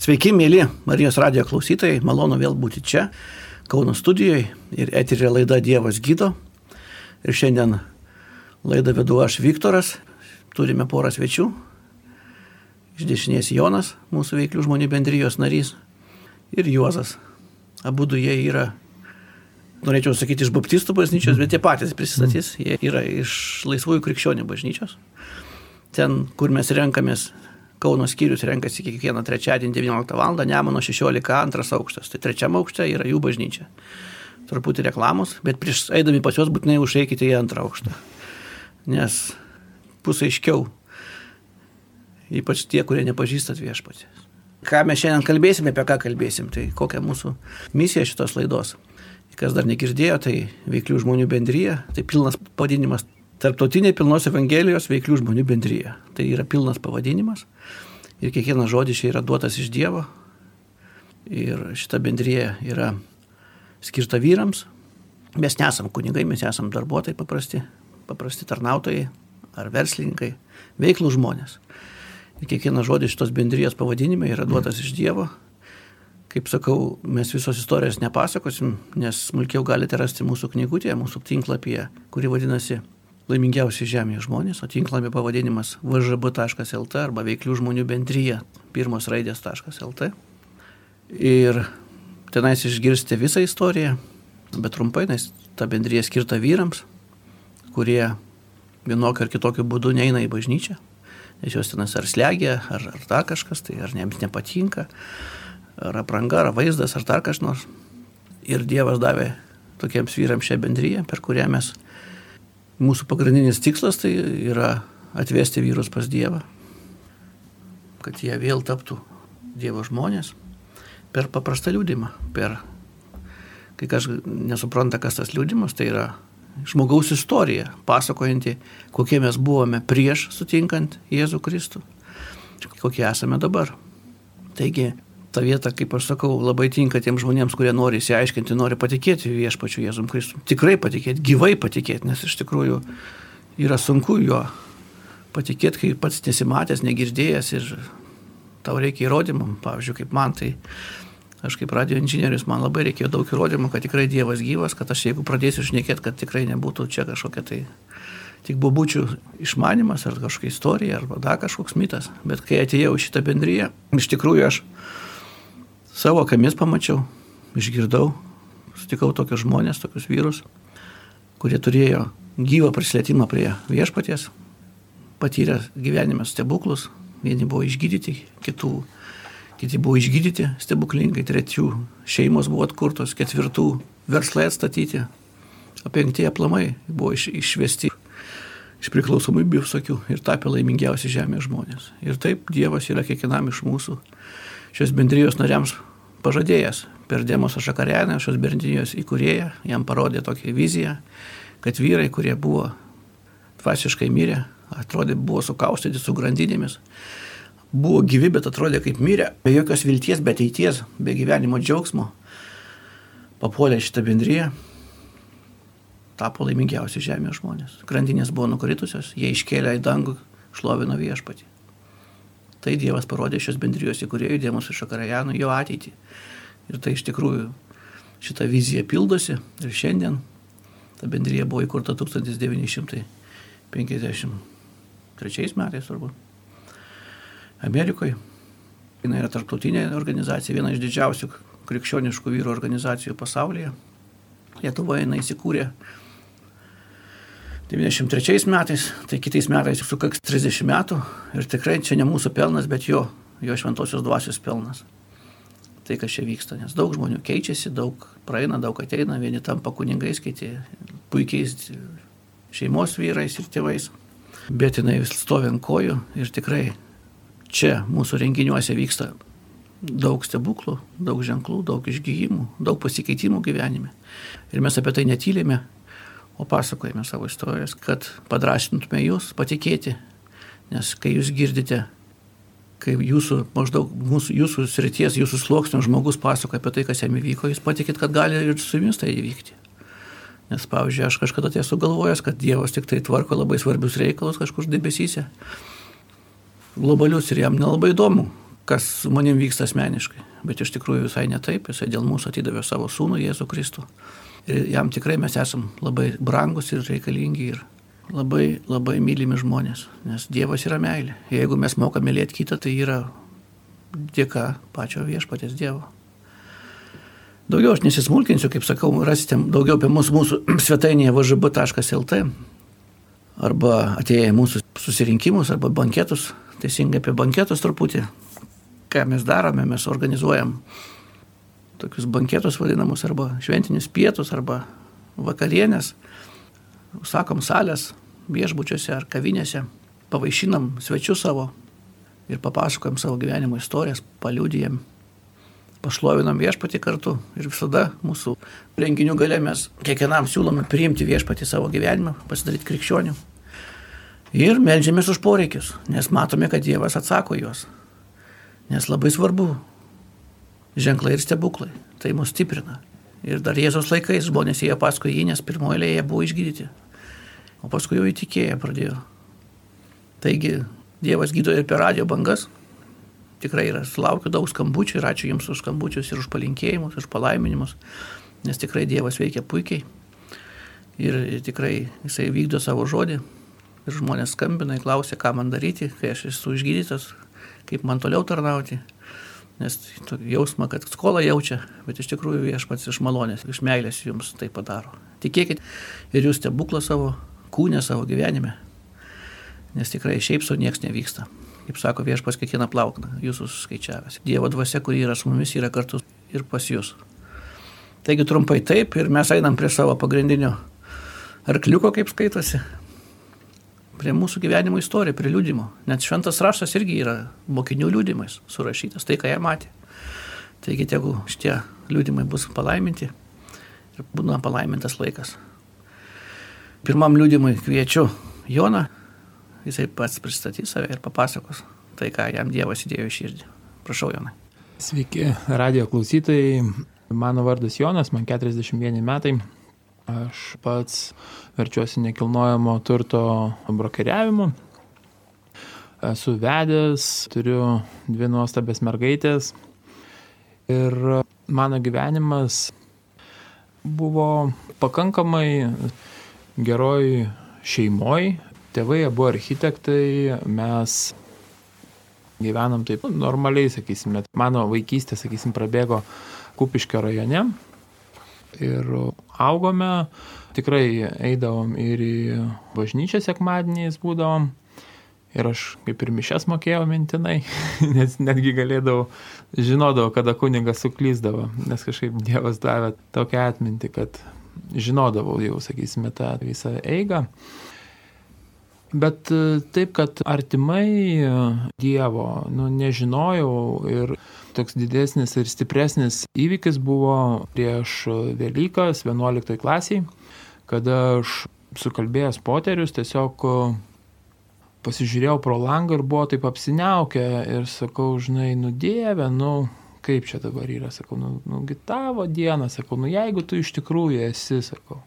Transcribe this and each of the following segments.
Sveiki, mėly Marijos radio klausytojai, malonu vėl būti čia, Kauno studijoje ir eterė laida Dievas gydo. Ir šiandien laidą vedu aš Viktoras, turime porą svečių. Iš dešinės Jonas, mūsų veiklių žmonių bendrijos narys, ir Juozas. Abu du jie yra, norėčiau sakyti, iš baptistų bažnyčios, bet jie patys prisistatys, jie yra iš laisvųjų krikščionių bažnyčios. Ten, kur mes renkamės Kauno skyrius renkasi kiekvieną trečiadienį 19 val. Nemono 16 antras aukštas. Tai trečiam aukšte yra jų bažnyčia. Truputį reklamos, bet prieš eidami pas juos būtinai užeikite į antrą aukštą. Nes bus aiškiau. Ypač tie, kurie nepažįstat viešpatį. Ką mes šiandien kalbėsime, apie ką kalbėsim, tai kokia mūsų misija šitos laidos. Kas dar negirdėjo, tai veiklių žmonių bendryje, tai pilnas pavadinimas Tarptautinė pilnos Evangelijos veiklių žmonių bendryje. Tai yra pilnas pavadinimas ir kiekvienas žodis čia yra duotas iš Dievo. Ir šita bendryje yra skirta vyrams. Mes nesam kunigai, mes esam darbuotojai paprasti, paprasti tarnautojai ar verslininkai, veiklų žmonės. Ir kiekvienas žodis šitos bendrijos pavadinime yra duotas iš Dievo. Kaip sakau, mes visos istorijos nepasakosim, nes smulkiau galite rasti mūsų knygutėje, mūsų tinklapyje, kuri vadinasi laimingiausi žemėje žmonės, o tinklami pavadinimas vžb.lt arba veiklių žmonių bendryje, pirmos raidės.lt. Ir tenais išgirsite visą istoriją, bet trumpai, nes ta bendryje skirta vyrams, kurie vienokiu ar kitokiu būdu neina į bažnyčią, nes jos tenas ar slegia, ar, ar dar kažkas, tai ar jiems nepatinka, ar apranga, ar vaizdas, ar dar kas nors. Ir Dievas davė tokiems vyrams šią bendryją, per kurią mes Mūsų pagrindinis tikslas tai yra atvesti vyrus pas Dievą, kad jie vėl taptų Dievo žmonės per paprastą liūdimą, per, kai kažkas nesupranta, kas tas liūdimas, tai yra žmogaus istorija, pasakojanti, kokie mes buvome prieš sutinkant Jėzų Kristų, kokie esame dabar. Taigi ta vieta, kaip aš sakau, labai tinka tiems žmonėms, kurie nori įsiaiškinti, nori patikėti viešpačiu Jėzum Kristum. Tikrai patikėti, gyvai patikėti, nes iš tikrųjų yra sunku jo patikėti, kai pats nesimatęs, negirdėjęs ir tau reikia įrodymų. Pavyzdžiui, kaip man tai, aš kaip radio inžinierius, man labai reikėjo daug įrodymų, kad tikrai Dievas gyvas, kad aš jeigu pradėsiu šnekėti, kad tikrai nebūtų čia kažkokia tai tik bobučių išmanimas ar kažkokia istorija arba dar kažkoks mitas. Bet kai atėjau į šitą bendryją, iš tikrųjų aš Savo akimis pamačiau, išgirdau, sutikau tokius žmonės, tokius vyrus, kurie turėjo gyvą prisilietimą prie viešpaties, patyrė gyvenime stebuklus, vieni buvo išgydyti, kitų, kiti buvo išgydyti stebuklingai, trečių šeimos buvo atkurtos, ketvirtų verslai atstatyti, o penktie aplamai buvo iš, išvesti iš priklausomybių visokių ir tapę laimingiausi žemės žmonės. Ir taip Dievas yra kiekvienam iš mūsų šios bendrijos nariams pažadėjęs per Demosą Šakarianą, šios bendrijos įkūrėją, jam parodė tokią viziją, kad vyrai, kurie buvo dvasiškai mirę, atrodė buvo sukaustyti su grandinėmis, buvo gyvi, bet atrodė kaip mirę, be jokios vilties, be ateities, be gyvenimo džiaugsmo, papuolė šitą bendryją, tapo laimingiausi žemės žmonės. Grandinės buvo nukritusios, jie iškėlė į dangų, šlovino viešpatį. Tai Dievas parodė šios bendrijos įkūrėjų Dėmus iš Akarajanų jo ateitį. Ir tai iš tikrųjų šita vizija pildosi ir šiandien ta bendryje buvo įkurta 1953 metais turbūt. Amerikoje. Jis yra tarptautinė organizacija, viena iš didžiausių krikščioniškų vyrų organizacijų pasaulyje. Lietuvoje jinai įsikūrė 93 metais, tai kitais metais sukaks 30 metų ir tikrai čia ne mūsų pelnas, bet jo, jo šventosios dvasios pelnas. Tai, kas čia vyksta, nes daug žmonių keičiasi, daug praeina, daug ateina, vieni tampa kuningais, kiti puikiais šeimos vyrais ir tėvais, bet jinai stovi ant kojų ir tikrai čia mūsų renginiuose vyksta daug stebuklų, daug ženklų, daug išgyjimų, daug pasikeitimų gyvenime. Ir mes apie tai netylėme, o pasakojame savo istorijas, kad padrasintume jūs patikėti, nes kai jūs girdite, kai jūsų, maždaug mūsų, jūsų srities, jūsų sluoksnio žmogus pasakoja apie tai, kas jam įvyko, jūs patikit, kad gali ir su jumis tai įvykti. Nes, pavyzdžiui, aš kažkada tiesų galvojęs, kad Dievas tik tai tvarko labai svarbius reikalus kažkur debesyse, globalius ir jam nelabai įdomu, kas su manim vyksta asmeniškai. Bet iš tikrųjų visai ne taip, jisai dėl mūsų atidavė savo sūnų Jėzų Kristų. Ir jam tikrai mes esam labai brangus ir reikalingi ir labai, labai mylimi žmonės, nes Dievas yra meilė. Jeigu mes mokame mylėti kitą, tai yra dėka pačio viešpatės Dievo. Daugiau aš nesismulkinsiu, kaip sakau, rasite daugiau apie mus mūsų svetainėje vžb.lt arba atėję į mūsų susirinkimus arba banketus, teisingai apie banketus truputį, ką mes darome, mes organizuojam tokius banketus vadinamus arba šventinius pietus arba vakarienės, užsakom salės viešbučiuose ar kavinėse, pavaišinam svečius savo ir papasakojam savo gyvenimo istorijas, paliūdijam, pašlovinam viešpatį kartu ir visada mūsų renginių gale mes kiekvienam siūlome priimti viešpatį savo gyvenimą, pasidaryti krikščionių. Ir melžiamės už poreikius, nes matome, kad Dievas atsako juos. Nes labai svarbu ženklai ir stebuklai. Tai mus stiprina. Ir dar Jėzos laikais žmonės ėjo paskui jį, nes pirmoje eilėje buvo išgydyti. O paskui jau įtikėję pradėjo. Taigi Dievas gydo ir per radio bangas. Tikrai yra, sulaukiu daug skambučių ir ačiū Jums už skambučius ir už palinkėjimus, už palaiminimus, nes tikrai Dievas veikia puikiai. Ir tikrai Jisai vykdo savo žodį. Ir žmonės skambina, klausia, ką man daryti, kai aš esu išgydytas, kaip man toliau tarnauti. Nes jausma, kad skolą jaučia, bet iš tikrųjų viešpats iš malonės, iš meilės jums tai padaro. Tikėkit ir jūs stebuklą savo kūnę, savo gyvenime. Nes tikrai šiaip su nieks nevyksta. Kaip sako viešpas kiekvieną plaukną, jūsų skaičiavęs. Dievo dvasia, kuri yra su mumis, yra kartu ir pas jūs. Taigi trumpai taip ir mes einam prie savo pagrindinio arkliuko, kaip skaitosi, prie mūsų gyvenimo istorijų, prie liūdimo. Net šventas raštas irgi yra mokinių liūdimais surašytas, tai ką jie matė. Taigi, jeigu šitie liūdimai bus palaiminti ir būna palaimintas laikas. Pirmam liūdimui kviečiu Joną, jisai pats pristatys save ir papasakos tai, ką jam Dievas įdėjo į širdį. Prašau, Jonai. Sveiki, radio klausytojai. Mano vardas Jonas, man 41 metai. Aš pats verčiuosi nekilnojamo turto brokeriavimu. Esu vedęs, turiu dvi nuostabės mergaitės. Ir mano gyvenimas buvo pakankamai geroj šeimoj. Tėvai abu architektai, mes gyvenam taip normaliai, sakysime. Mano vaikystė, sakysim, prabėgo Kupiškio rajone ir augome, tikrai eidavom ir į bažnyčią sekmadieniais būdavom. Ir aš kaip ir mišes mokėjau mintinai, nes netgi galėdavau, žinodavau, kada kuningas suklyzdavo, nes kažkaip Dievas davė tokią atmintį, kad žinodavau jau, sakysime, tą visą eigą. Bet taip, kad artimai Dievo, nu, nežinojau ir toks didesnis ir stipresnis įvykis buvo prieš Velykas 11 klasiai, kada aš sukalbėjęs poterius tiesiog pasižiūrėjau pro langą ir buvo taip apsiniaukę ir sakau, žinai, nu Dieve, nu kaip čia dabar yra, sakau, nu, nu tavo diena, sakau, nu jeigu tu iš tikrųjų esi, sakau.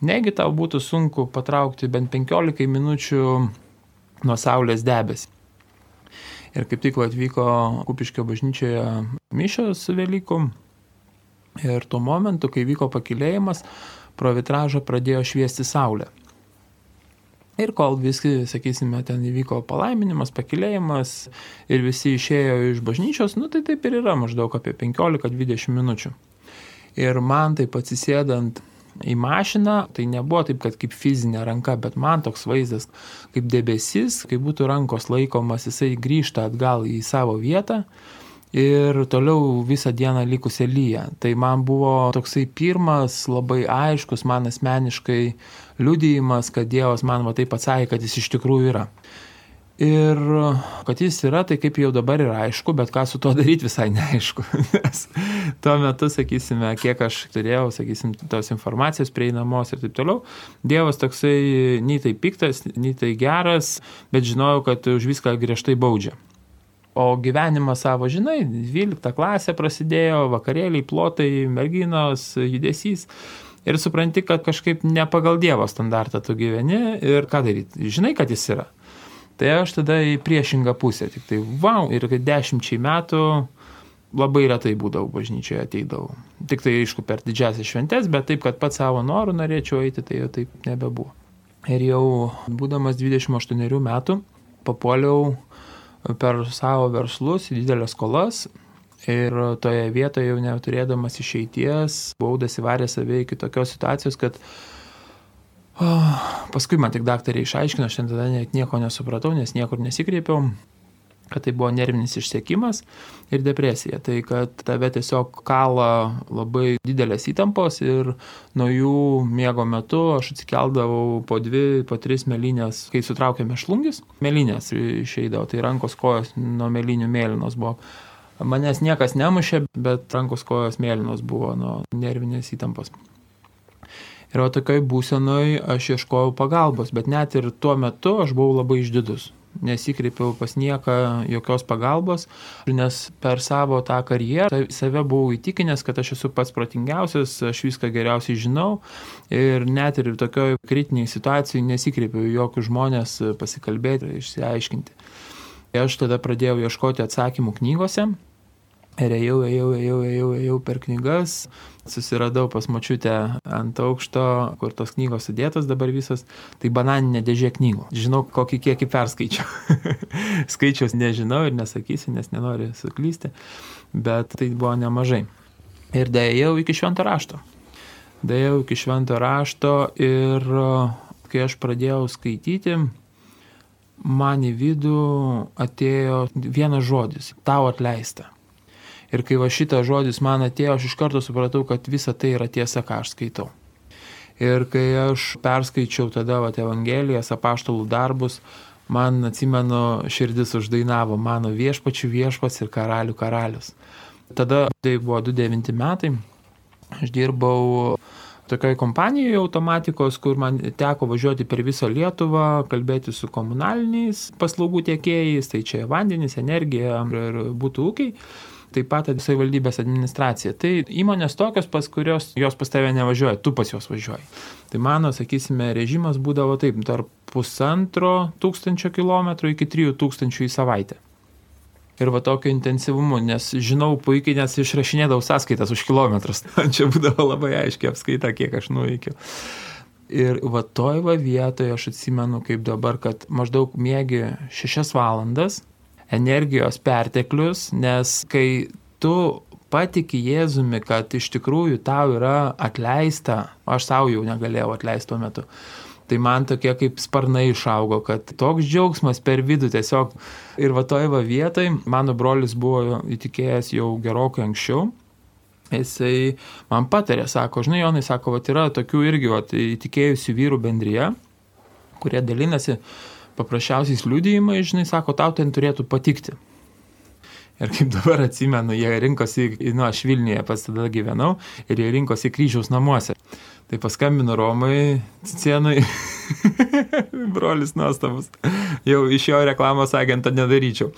Negi tau būtų sunku patraukti bent 15 minučių nuo saulės debesį. Ir kaip tik atvyko Kupiškio bažnyčioje mišios Velykų. Ir tuo momentu, kai vyko pakilėjimas, pro vitražą pradėjo šviesti saulė. Ir kol visi, sakysime, ten įvyko palaiminimas, pakilėjimas ir visi išėjo iš bažnyčios, nu tai taip ir yra maždaug apie 15-20 minučių. Ir man taip atsisėdant į mašiną, tai nebuvo taip, kad kaip fizinė ranka, bet man toks vaizdas kaip debesis, kai būtų rankos laikomas, jisai grįžta atgal į savo vietą ir toliau visą dieną likusią lyją. Tai man buvo toksai pirmas labai aiškus man asmeniškai liudijimas, kad Dievas man va taip atsakė, kad jis iš tikrųjų yra. Ir kad jis yra, tai kaip jau dabar yra aišku, bet ką su tuo daryti visai neaišku. Nes tuo metu, sakysime, kiek aš turėjau, sakysim, tos informacijos prieinamos ir taip toliau, Dievas toksai nei tai piktas, nei tai geras, bet žinojau, kad už viską griežtai baudžia. O gyvenimą savo, žinai, 12 klasė prasidėjo, vakarėliai, plotai, merginos, judesys. Ir supranti, kad kažkaip ne pagal Dievo standartą tu gyveni ir ką daryti. Žinai, kad jis yra Tai aš tada į priešingą pusę, tik tai wow, ir dešimčiai metų labai retai būdavau bažnyčioje ateidavau. Tik tai, aišku, per didžiasias šventes, bet taip, kad pats savo norų norėčiau eiti, tai jau taip nebebuvo. Ir jau būdamas 28 metų papuoliau per savo verslus į didelės skolas ir toje vietoje jau neturėdamas išeities, buvau dasivaręs save iki tokios situacijos, kad oh, paskui man tik daktarė išaiškino, aš tada net nieko nesupratau, nes niekur nesikreipiau kad tai buvo nervinis išsekimas ir depresija. Tai kad tave tiesiog kala labai didelės įtampos ir nuo jų miego metu aš atsikeldavau po dvi, po tris melinės, kai sutraukėme šlungis, melinės išeidavo, tai rankos kojos nuo melinių mėlynos buvo. Manęs niekas nemušė, bet rankos kojos mėlynos buvo nuo nervinės įtampos. Ir o tokioj būsenoj aš ieškojau pagalbos, bet net ir tuo metu aš buvau labai išdidus nesikreipiau pas nieką jokios pagalbos, nes per savo tą karjerą save buvau įtikinęs, kad aš esu pats protingiausias, aš viską geriausiai žinau ir net ir tokioj kritiniai situacijai nesikreipiau jokių žmonės pasikalbėti išsiaiškinti. Aš tada pradėjau ieškoti atsakymų knygose ir ėjau, ėjau, ėjau, ėjau, ėjau per knygas, susiradau pas mačiutę ant aukšto, kur tos knygos sudėtos dabar visos, tai bananinė dėžė knygų. Žinau, kokį kiekį perskaičiau. Skaičiaus nežinau ir nesakysiu, nes nenoriu suklysti, bet tai buvo nemažai. Ir dėjau iki švento rašto. Dėjau iki švento rašto ir kai aš pradėjau skaityti, man į vidų atėjo vienas žodis - tau atleista. Ir kai va šitas žodis man atėjo, aš iš karto supratau, kad visa tai yra tiesa, ką aš skaitau. Ir kai aš perskaičiau tada va, Evangelijas, apaštalų darbus, man atsimenu, širdis uždainavo mano viešpačių viešpats ir karalių karalius. Tada tai buvo 29 metai, aš dirbau tokioj kompanijoje automatikos, kur man teko važiuoti per visą Lietuvą, kalbėti su komunaliniais paslaugų tiekėjais, tai čia vandenis, energija ir būtų ūkiai taip pat savivaldybės administracija. Tai įmonės tokios, pas kurios jos pas tave nevažiuoja, tu pas juos važiuoji. Tai mano, sakysime, režimas būdavo taip, tarp pusantro tūkstančio kilometrų iki trijų tūkstančių į savaitę. Ir va tokio intensyvumu, nes žinau puikiai, nes išrašinėdavau sąskaitas už kilometrus. Čia būdavo labai aiškiai apskaita, kiek aš nuveikiu. Ir va toj va vietoje aš atsimenu kaip dabar, kad maždaug mėgi 6 valandas energijos perteklius, nes kai tu patiki Jėzumi, kad iš tikrųjų tau yra atleista, aš savo jau negalėjau atleisti tuo metu. Tai man tokie kaip sparnai išaugo, kad toks džiaugsmas per vidų tiesiog. Ir va toj va vietoj, mano brolis buvo įtikėjęs jau gerokai anksčiau. Jisai man patarė, sako, žinai, Jonai, sako, va yra tokių irgi va, įtikėjusių vyrų bendryje, kurie dalinasi paprasčiausiais liūdėjimais, žinai, sako, tau ten turėtų patikti. Ir kaip dabar atsimenu, jie rinkosi, nu, aš Vilniuje pas tada gyvenau, ir jie rinkosi kryžiaus namuose. Tai paskambino Romai Cicienui, brolis nuostabus. Jau iš jo reklamos agentą nedaryčiau.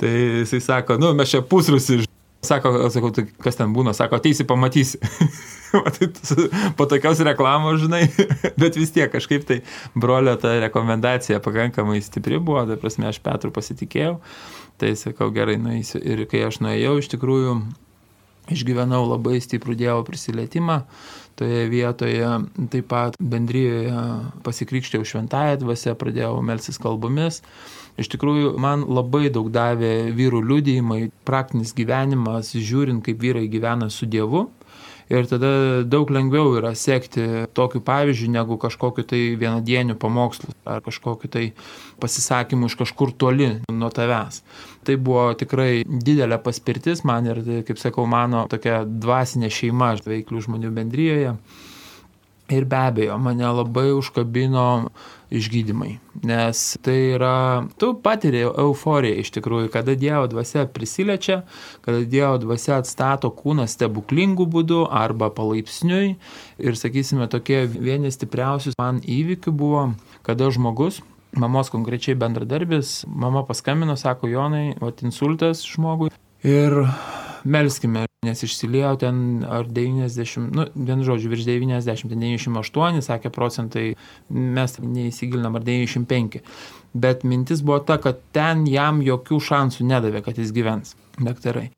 Tai jisai sako, nu, mes čia pusrusi. Sako, sakau, tai kas ten būna, sako, ateisi, pamatysi. Tai po tokios reklamos, žinai, bet vis tiek kažkaip tai brolio ta rekomendacija pakankamai stipri buvo, tai prasme aš Petrų pasitikėjau, tai sakau gerai nueisiu. Ir kai aš nuėjau, iš tikrųjų išgyvenau labai stiprų Dievo prisilietimą, toje vietoje taip pat bendryjoje pasikrikštėjau šventąją dvasę, pradėjau melsis kalbomis. Iš tikrųjų, man labai daug davė vyrų liudijimai, praktinis gyvenimas, žiūrint, kaip vyrai gyvena su Dievu ir tada daug lengviau yra sekti tokiu pavyzdžiu negu kažkokiu tai vienadieniu pamokslu ar kažkokiu tai pasisakymu iš kažkur toli nuo tavęs. Tai buvo tikrai didelė paspirtis man ir, kaip sakau, mano tokia dvasinė šeima veiklių žmonių bendryjoje. Ir be abejo, mane labai užkabino išgydymai, nes tai yra, tu patiri euforiją iš tikrųjų, kada Dievo dvasia prisiliečia, kada Dievo dvasia atstato kūną stebuklingų būdų arba palaipsniui. Ir sakysime, tokie vieni stipriausių man įvykių buvo, kada žmogus, mamos konkrečiai bendradarbis, mama paskambino, sako Jonai, o insultas žmogui. Ir melskime, nes išsiliejo ten ar 90, nu, vien žodžiu, virš 90, 98, sakė procentai, mes neįsigilinam, ar 95. Bet mintis buvo ta, kad ten jam jokių šansų nedavė, kad jis gyvens, daktarai.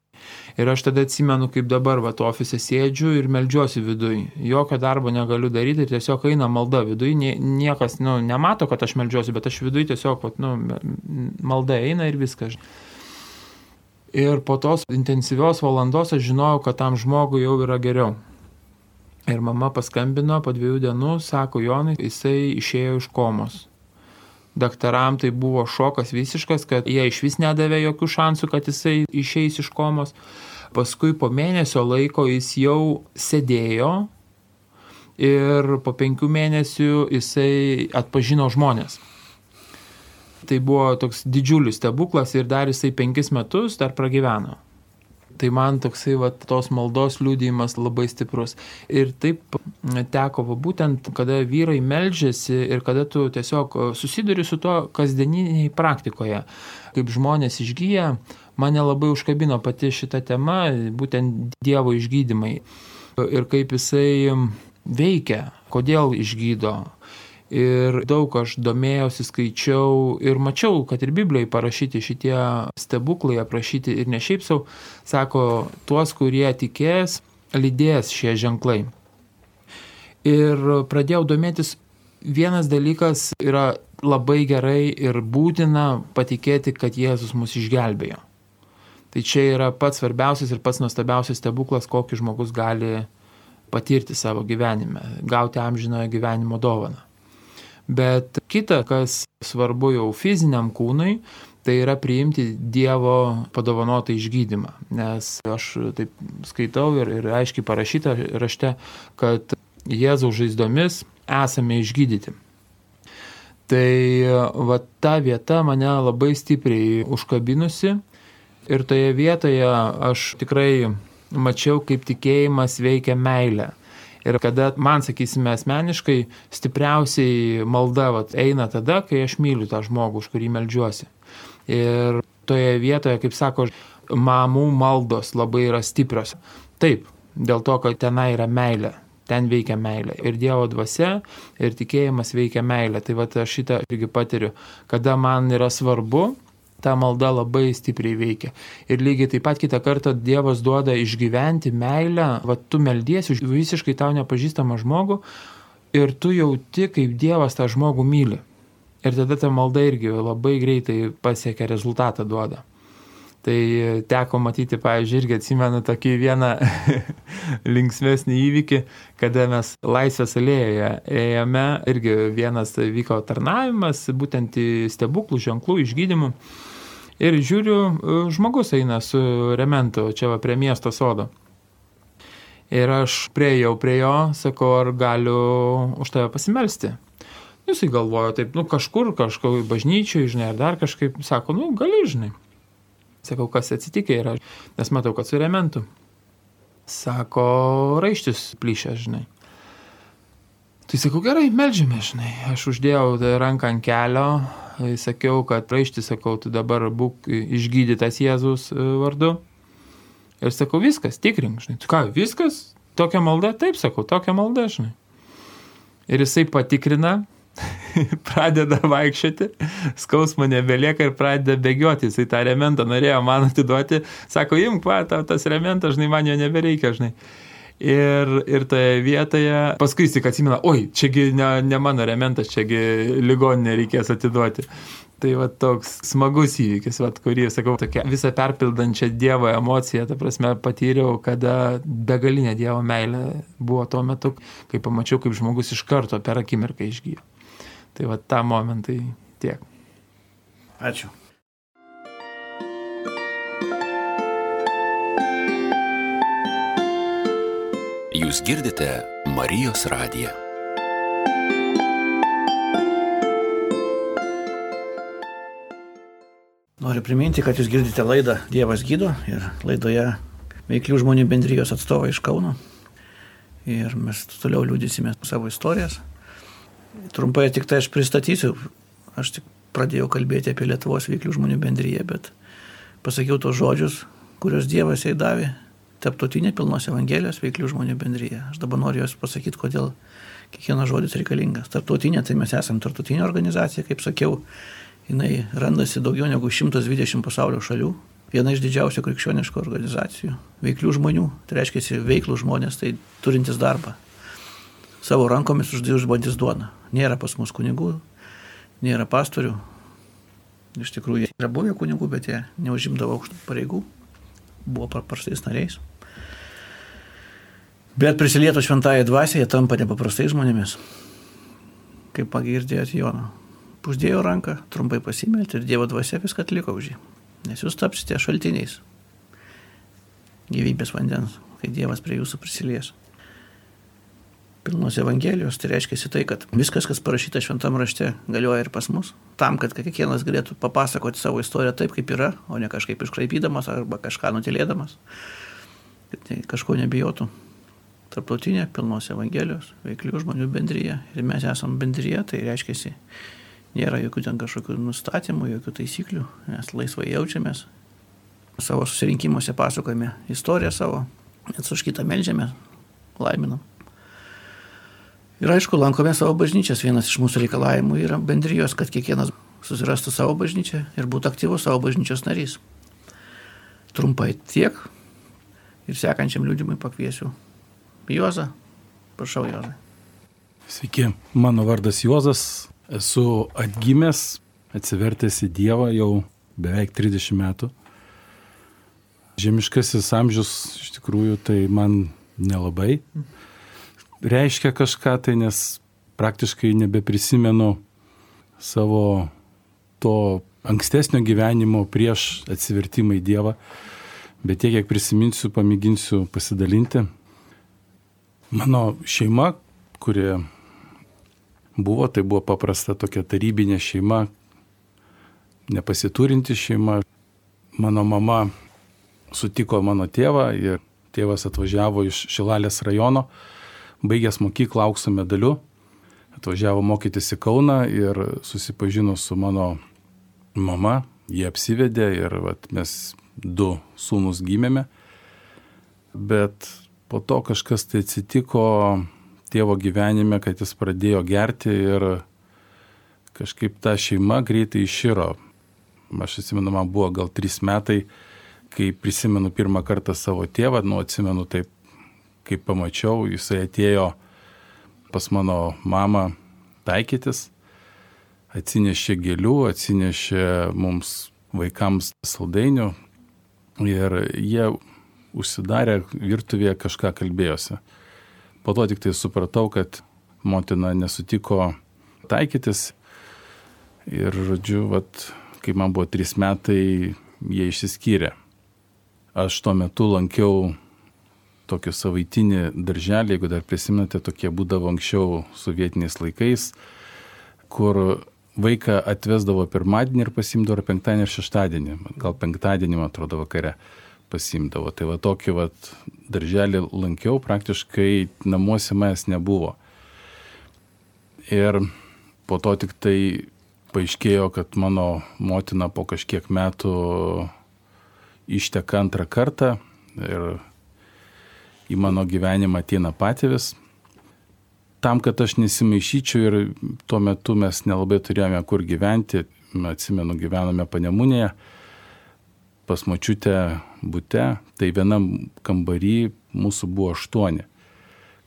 Ir aš tada atsimenu, kaip dabar, va, ofise sėdžiu ir melžiuosi viduj. Jokio darbo negaliu daryti ir tiesiog eina malda viduj. Niekas, nu, nemato, kad aš melžiuosi, bet aš viduj tiesiog, va, nu, malda eina ir viskas. Ir po tos intensyvios valandos aš žinojau, kad tam žmogui jau yra geriau. Ir mama paskambino po dviejų dienų, sako Jonai, jisai išėjo iš komos daktaram tai buvo šokas visiškas, kad jie iš vis nedavė jokių šansų, kad jisai išeis iš komos. Paskui po mėnesio laiko jis jau sėdėjo ir po penkių mėnesių jisai atpažino žmonės. Tai buvo toks didžiulis stebuklas ir dar jisai penkis metus dar pragyveno. Tai man toksai va, tos maldos liūdėjimas labai stiprus. Ir taip teko va, būtent, kada vyrai melžiasi ir kada tu tiesiog susiduri su to kasdieniniai praktikoje, kaip žmonės išgyja, mane labai užkabino pati šita tema, būtent Dievo išgydymai. Ir kaip jisai veikia, kodėl išgydo, Ir daug aš domėjausi, skaičiau ir mačiau, kad ir Biblijai parašyti šitie stebuklai, aprašyti ir ne šiaip savo, sako, tuos, kurie tikės, lydės šie ženklai. Ir pradėjau domėtis, vienas dalykas yra labai gerai ir būtina patikėti, kad Jėzus mus išgelbėjo. Tai čia yra pats svarbiausias ir pats nuostabiausias stebuklas, kokį žmogus gali patirti savo gyvenime, gauti amžinojo gyvenimo dovaną. Bet kita, kas svarbu jau fiziniam kūnui, tai yra priimti Dievo padovanotą išgydymą. Nes aš taip skaitau ir, ir aiškiai parašyta rašte, kad Jėzaus žaizdomis esame išgydyti. Tai va ta vieta mane labai stipriai užkabinusi ir toje vietoje aš tikrai mačiau, kaip tikėjimas veikia meilę. Ir kada man, sakysime, asmeniškai stipriausiai malda vat, eina tada, kai aš myliu tą žmogų, už kurį melžiuosi. Ir toje vietoje, kaip sako, mamų maldos labai yra stiprios. Taip, dėl to, kad tenai yra meilė. Ten veikia meilė. Ir Dievo dvasia, ir tikėjimas veikia meilė. Tai va aš šitą irgi patiriu. Kada man yra svarbu, ta malda labai stipriai veikia. Ir lygiai taip pat kitą kartą Dievas duoda išgyventi meilę, va tu meldiesi už visiškai tau nepažįstamą žmogų ir tu jauti, kaip Dievas tą žmogų myli. Ir tada ta malda irgi labai greitai pasiekia rezultatą duoda. Tai teko matyti, pavyzdžiui, irgi atsimenu tokį vieną linksmesnį įvykį, kada mes Laisvės alėjoje ėjome, irgi vienas vyko tarnavimas, būtent stebuklų ženklų išgydymų. Ir žiūriu, e, žmogus eina su rementu čia va prie miesto sodo. Ir aš prieėjau prie jo, sakau, ar galiu už tave pasimelsti. Jisai galvojo taip, nu kažkur, kažkur bažnyčiai, žinai, ar dar kažkaip, sako, nu gali, žinai. Sakau, kas atsitikė yra, nes matau, kad su rementu. Sako, raištis plyšė, žinai. Tai sakau, gerai, melžime, žinai. Aš uždėjau ranką ant kelio, sakiau, kad raištis, sakau, tu dabar būk išgydytas Jėzus e, vardu. Ir sakau, viskas, tikrink, žinai. Tu ką, viskas? Tokia malda? Taip, sakau, tokia malda, žinai. Ir jisai patikrina, pradeda vaikščioti, skausmo nebelieka ir pradeda bėgioti. Jisai tą rementą norėjo man atiduoti, sako, imk, va, tas rementas, žinai, man jo nebereikia, žinai. Ir, ir toje vietoje, paskui jis tik atsimena, oi, čiagi ne, ne mano rementas, čiagi ligoninė reikės atiduoti. Tai va toks smagus įvykis, va, kurį, sakau, tokia visą perpildančią Dievo emociją, ta prasme, patyriau, kada begalinė Dievo meilė buvo tuo metu, kai pamačiau, kaip žmogus iš karto per akimirką išgyjo. Tai va tą momentai tiek. Ačiū. Jūs girdite Marijos radiją. Noriu priminti, kad jūs girdite laidą Dievas gydo ir laidoje veiklių žmonių bendrijos atstovai iš Kauno. Ir mes toliau liūdysime savo istorijas. Trumpai tik tai aš pristatysiu. Aš tik pradėjau kalbėti apie Lietuvos veiklių žmonių bendryje, bet pasakiau tos žodžius, kurios Dievas jai davė, tarptautinė pilnos Evangelijos veiklių žmonių bendryje. Aš dabar noriu jos pasakyti, kodėl kiekvienas žodis reikalingas. Tarptautinė, tai mes esame tarptautinė organizacija, kaip sakiau, jinai randasi daugiau negu 120 pasaulio šalių. Viena iš didžiausių krikščioniškų organizacijų. Veiklių žmonių, tai reiškia veiklų žmonės, tai turintis darbą. Savo rankomis uždirbantis duoną. Nėra pas mus kunigų, nėra pastorių. Iš tikrųjų, yra buvę kunigų, bet jie neužimdavo aukštų pareigų. Buvo paprastais nariais. Bet prisilietų šventąją dvasę, jie tampa nepaprastai žmonėmis. Kaip pagirdėjot Jono. Pusdėjo ranką, trumpai pasimelti ir Dievo dvasia viską atliko už jį. Nes jūs tapsite šaltiniais gyvybės vandens, kai Dievas prie jūsų prisilies. Pilnos Evangelijos, tai reiškia tai, kad viskas, kas parašyta šventam rašte, galioja ir pas mus. Tam, kad kiekvienas galėtų papasakoti savo istoriją taip, kaip yra, o ne kažkaip iškraipydamas arba kažką nutilėdamas. Kad kažko nebijotų tarptautinė pilnos Evangelijos, veiklių žmonių bendryje. Ir mes esame bendryje, tai reiškia, nėra jokių ten kažkokių nustatymų, jokių taisyklių, mes laisvai jaučiamės. Savo susirinkimuose pasakojame istoriją savo, net už kitą melžiame, laiminam. Ir aišku, lankome savo bažnyčias. Vienas iš mūsų reikalavimų yra bendrijos, kad kiekvienas susirastų savo bažnyčią ir būtų aktyvus savo bažnyčios narys. Trumpai tiek. Ir sekančiam liūdimui pakviesiu Juozą. Prašau, Juozai. Sveiki, mano vardas Juozas, esu atgimęs, atsivertęs į Dievą jau beveik 30 metų. Žemiškasis amžius iš tikrųjų tai man nelabai reiškia kažką tai, nes praktiškai nebeprisimenu savo to ankstesnio gyvenimo prieš atsivertimą į Dievą, bet tiek, kiek prisiminsiu, pamėginsiu pasidalinti. Mano šeima, kuri buvo, tai buvo paprasta tokia tarybinė šeima, nepasiturinti šeima. Mano mama sutiko mano tėvą ir tėvas atvažiavo iš Šilalės rajono, baigęs mokyklą aukso medaliu, atvažiavo mokytis į Kauną ir susipažino su mano mama, jie apsivedė ir vat, mes du sūnus gimėme. Bet po to kažkas tai atsitiko tėvo gyvenime, kad jis pradėjo gerti ir kažkaip ta šeima greitai iširo. Aš atsimenu, man buvo gal trys metai, kai prisimenu pirmą kartą savo tėvą, nu atsimenu taip, kaip pamačiau, jisai atėjo pas mano mamą taikytis, atsinešė gėlių, atsinešė mums vaikams saldainių ir jie užsidarę virtuvėje kažką kalbėjosi. Po to tik tai supratau, kad motina nesutiko taikytis ir, žodžiu, vat, kai man buvo trys metai, jie išsiskyrė. Aš tuo metu lankiau tokį savaitinį darželį, jeigu dar prisimenate, tokie būdavo anksčiau sovietiniais laikais, kur vaiką atvesdavo pirmadienį ir pasimdavo penktadienį ir šeštadienį, gal penktadienį, man atrodo, vakare pasimdavo. Tai va tokį va darželį lankiau, praktiškai namuose manęs nebuvo. Ir po to tik tai paaiškėjo, kad mano motina po kažkiek metų išteka antrą kartą ir į mano gyvenimą ateina patėvis. Tam, kad aš nesimaišyčiau ir tuo metu mes nelabai turėjome kur gyventi, atsimenu, gyvenome panemunėje, pas mačiutę būte, tai vienam kambarį mūsų buvo aštuoni.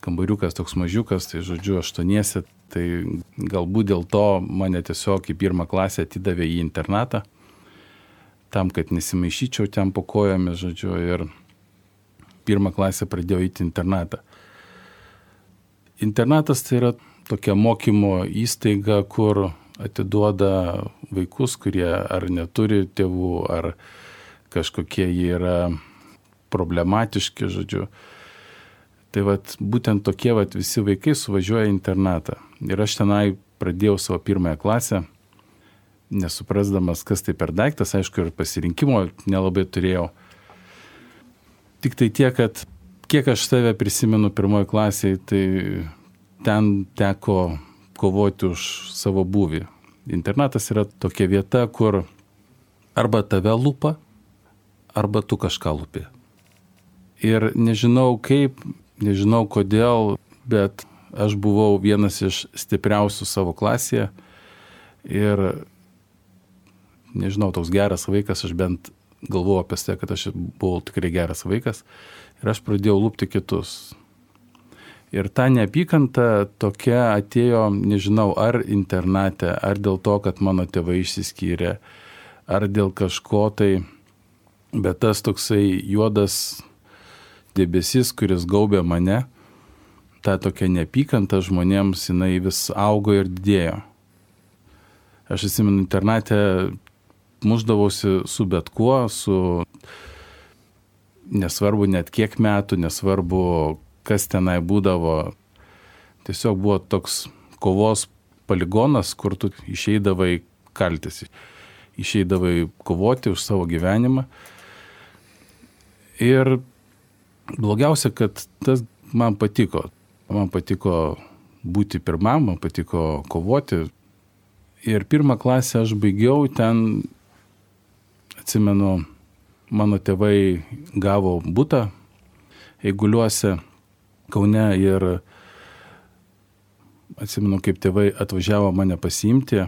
Kambariukas toks mažiukas, tai žodžiu, aštuoniesi, tai galbūt dėl to mane tiesiog į pirmą klasę atidavė į internatą, tam, kad nesimaišyčiau ten po kojomis, žodžiu, ir pirmą klasę pradėjau įti internatą. Internatas tai yra tokia mokymo įstaiga, kur atiduoda vaikus, kurie ar neturi tėvų, ar kažkokie jie yra problematiški, žodžiu. Tai vat, būtent tokie vat, visi vaikai suvažiuoja į internatą. Ir aš tenai pradėjau savo pirmąją klasę, nesuprasdamas, kas tai per daiktas, aišku, ir pasirinkimo nelabai turėjau. Tik tai tiek, kad kiek aš save prisimenu pirmoji klasėje, tai ten teko kovoti už savo būvį. Internatas yra tokia vieta, kur arba tave lupa, arba tu kažką lupi. Ir nežinau kaip, nežinau kodėl, bet aš buvau vienas iš stipriausių savo klasėje ir nežinau, toks geras vaikas, aš bent galvojau apie tai, kad aš buvau tikrai geras vaikas ir aš pradėjau lūpti kitus. Ir ta neapykanta tokia atėjo, nežinau, ar internate, ar dėl to, kad mano tėvai išsiskyrė, ar dėl kažko tai, bet tas toksai juodas debesis, kuris gaubė mane, ta tokia neapykanta žmonėms, jinai vis augo ir didėjo. Aš atsimenu, internate muždavausi su bet kuo, su nesvarbu net kiek metų, nesvarbu kas tenai būdavo. Tiesiog buvo toks kovos poligonas, kur tu išeidavai kaltis, išeidavai kovoti už savo gyvenimą. Ir blogiausia, kad tas man patiko. Man patiko būti pirmam, man patiko kovoti. Ir pirmą klasę aš baigiau ten atsimenu, mano tėvai gavo būtą Eiguliuose Kaune ir atsimenu, kaip tėvai atvažiavo mane pasiimti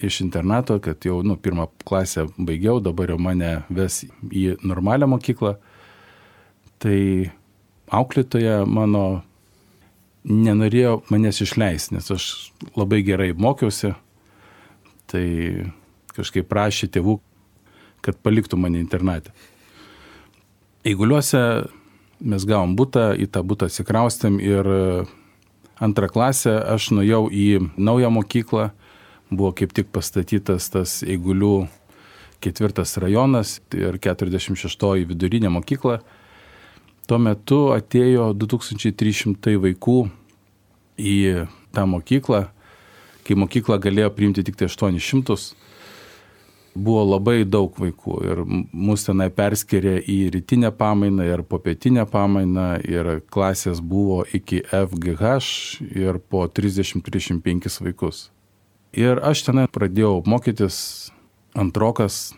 iš internato, kad jau, nu, pirmą klasę baigiau, dabar jau mane ves į normalią mokyklą. Tai auklėtoja mano nenorėjo manęs išleisti, nes aš labai gerai mokiausi. Tai kažkaip prašė tėvų, kad paliktų mane internatę. Eiguliuose mes gavom būtą, į tą būtą atsikraustėm ir e, antrą klasę aš nuėjau į naują mokyklą, buvo kaip tik pastatytas tas Eigulių ketvirtas rajonas ir 46 vidurinė mokykla. Tuo metu atėjo 2300 vaikų į tą mokyklą, kai mokykla galėjo priimti tik tai 800 buvo labai daug vaikų ir mus tenai perskiria į rytinę pamainą ir popietinę pamainą ir klasės buvo iki FGH ir po 30-35 vaikus. Ir aš tenai pradėjau mokytis antrokas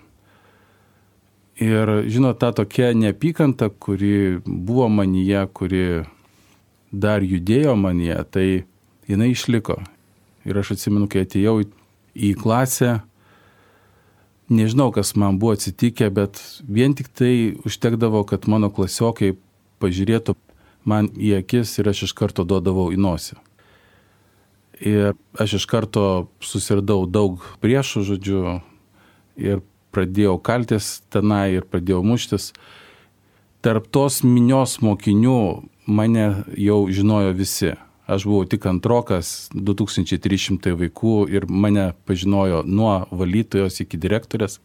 ir žinot, ta tokia neapykanta, kuri buvo manyje, kuri dar judėjo manyje, tai jinai išliko. Ir aš atsimenu, kai atėjau į klasę, nežinau, kas man buvo atsitikę, bet vien tik tai užtekdavo, kad mano klasiokai pažiūrėtų man į akis ir aš iš karto duodavau į nosį. Ir aš iš karto susirdau daug priešų, žodžiu, ir pradėjau kaltis tenai ir pradėjau muštis. Tarp tos minios mokinių mane jau žinojo visi. Aš buvau tik antrokas, 2300 vaikų ir mane pažinojo nuo valytojos iki direktorės.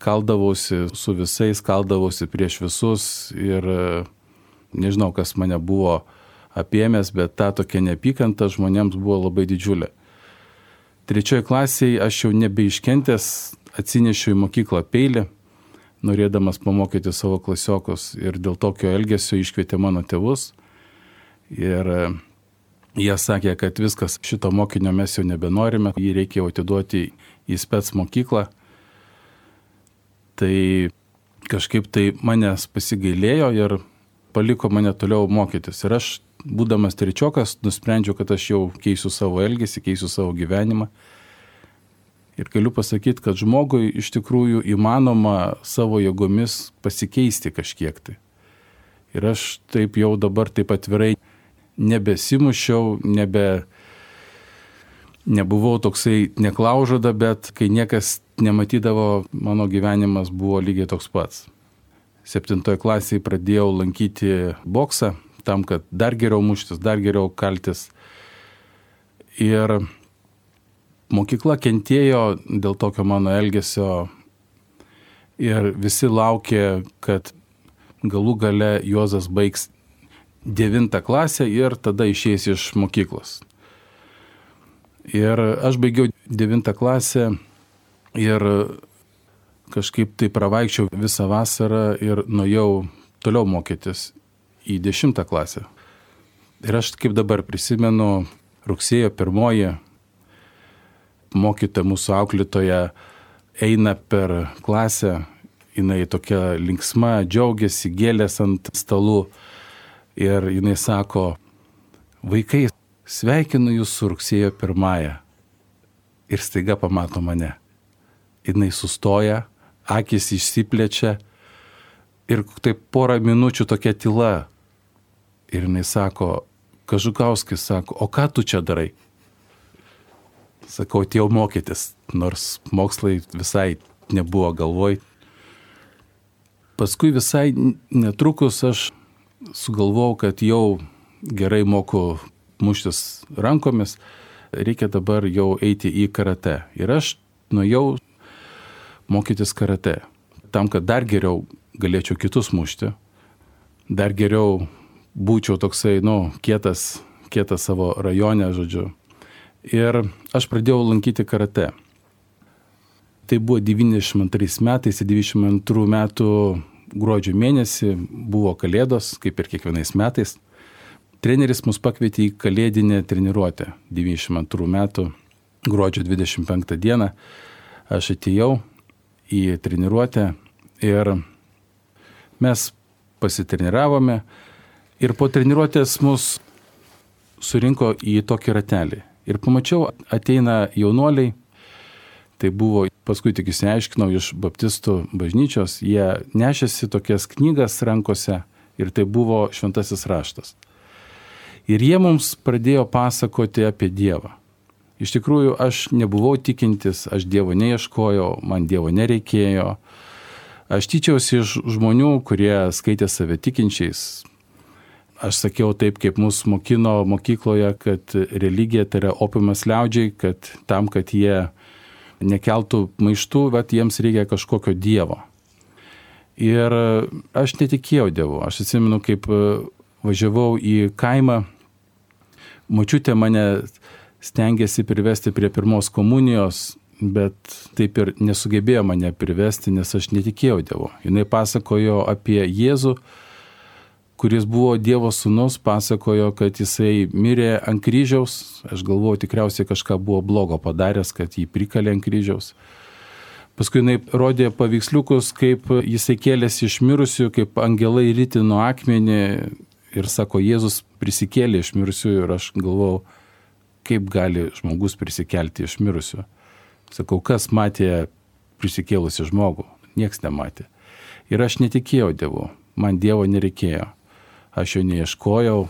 Kaldavausi su visais, kaldavausi prieš visus ir nežinau, kas mane buvo apėmęs, bet ta tokia neapykanta žmonėms buvo labai didžiulė. Trečioje klasėje aš jau nebeiškentęs atsinešiau į mokyklą peilį, norėdamas pamokyti savo klasiokus ir dėl tokio elgesio iškvietė mano tėvus Ir e, jie sakė, kad viskas šito mokinio mes jau nebenorime, jį reikėjo atiduoti į spets mokyklą. Tai kažkaip tai manęs pasigailėjo ir paliko mane toliau mokytis. Ir aš, būdamas trečiokas, nusprendžiau, kad aš jau keisiu savo elgesį, keisiu savo gyvenimą. Ir galiu pasakyti, kad žmogui iš tikrųjų įmanoma savo jėgomis pasikeisti kažkiek tai. Ir aš taip jau dabar taip atvirai nebesimušiau, nebe, nebuvau toksai neklaužada, bet kai niekas nematydavo, mano gyvenimas buvo lygiai toks pats. Septintoje klasėje pradėjau lankyti boksą, tam, kad dar geriau muštis, dar geriau kaltis. Ir mokykla kentėjo dėl tokio mano elgesio ir visi laukė, kad galų gale Juozas baigs devintą klasę ir tada išeis iš mokyklos. Ir aš baigiau devintą klasę ir kažkaip tai pravaikščiau visą vasarą ir nuėjau toliau mokytis į dešimtą klasę. Ir aš kaip dabar prisimenu, rugsėjo pirmoji mokytoja mūsų auklėtoja eina per klasę jinai tokia linksma, džiaugiasi, gėlės ant stalų. Ir jinai sako, vaikai, sveikinu jūs su rugsėjo pirmąją. Ir staiga pamato mane. Jinai sustoja, akis išsiplečia ir taip porą minučių tokia tyla. Ir jinai sako, Kažukauskis sako, o ką tu čia darai? Sakau, atėjau mokytis, nors mokslai visai nebuvo galvoj. Paskui visai netrukus aš sugalvojau, kad jau gerai moku muštis rankomis, reikia dabar jau eiti į karate. Ir aš nuėjau mokytis karate, tam, kad dar geriau galėčiau kitus mušti, dar geriau būčiau toksai, nu, kietas, kietas savo rajone, žodžiu. Ir aš pradėjau lankyti karate. Tai buvo 92 metais, 92 metų gruodžio mėnesį buvo kalėdos, kaip ir kiekvienais metais. Treneris mus pakvietė į kalėdinę treniruotę 92 metų gruodžio 25 dieną. Aš atėjau į treniruotę ir mes pasitreniravome, Ir po treniruotės mus surinko į tokį ratelį. Ir pamačiau, ateina jaunuoliai, tai buvo, paskui tik įsiaiškinau iš baptistų bažnyčios, jie nešėsi tokias knygas rankose ir tai buvo šventasis raštas. Ir jie mums pradėjo pasakoti apie Dievą. Iš tikrųjų, aš nebuvau tikintis, aš Dievo neieškojau, man Dievo nereikėjo. Aš tyčiausi iš žmonių, kurie skaitė save tikinčiais, aš sakiau taip, kaip mus mokino mokykloje, kad religija tai yra opimas liaudžiai, kad tam, kad jie nekeltų maištų, bet jiems reikia kažkokio dievo. Ir aš netikėjau dievu. Aš atsimenu, kaip važiavau į kaimą, mačiutė mane stengiasi privesti prie pirmos komunijos, bet taip ir nesugebėjo mane privesti, nes aš netikėjau dievu. Jis pasakojo apie Jėzų, kuris buvo Dievo sūnus, pasakojo, kad jisai mirė ant kryžiaus. Aš galvoju, tikriausiai kažką buvo blogo padaręs, kad jį prikalė ant kryžiaus. Paskui jinai rodė paveiksliukus, kaip jisai kėlėsi iš mirusių, kaip angelai rytino akmenį ir sako, Jėzus prisikėlė iš mirusių ir aš galvojau, kaip gali žmogus prisikelti iš mirusių. Sakau, kas matė prisikėlusi žmogų? Niekas nematė. Ir aš netikėjau Dievu, man Dievo nereikėjo aš jo neieškojau.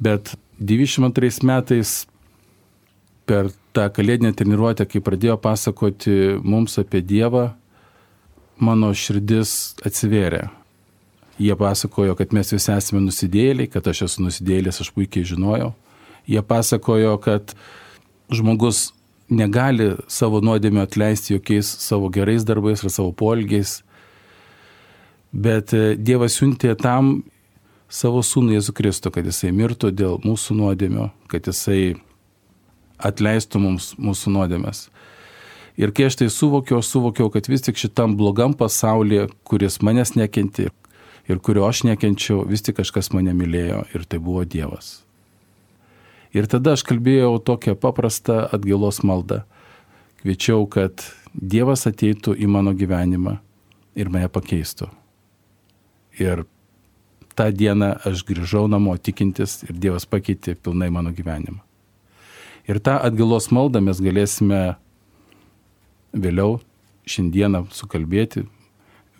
Bet 92 metais per tą kalėdinę treniruotę, kai pradėjo pasakoti mums apie Dievą, mano širdis atsivėrė. Jie pasakojo, kad mes visi esame nusidėliai, kad aš esu nusidėlis, aš puikiai žinojau. Jie pasakojo, kad žmogus negali savo nuodėmio atleisti jokiais savo gerais darbais ar savo polgiais, bet Dievas siuntė tam savo sūnų Jėzų Kristų, kad jisai mirtų dėl mūsų nuodėmio, kad jisai atleistų mums mūsų nuodėmės. Ir kai aš tai suvokiau, aš suvokiau, kad vis tik šitam blogam pasaulyje, kuris manęs nekenti ir kurio aš nekenčiau, vis tik kažkas mane mylėjo ir tai buvo Dievas. Ir tada aš kalbėjau tokią paprastą atgailos maldą. Kviečiau, kad Dievas ateitų į mano gyvenimą ir mane pakeistų. Ir tą dieną aš grįžau namo tikintis ir Dievas pakeitė pilnai mano gyvenimą. Ir tą atgalos maldą mes galėsime vėliau šiandieną sukalbėti.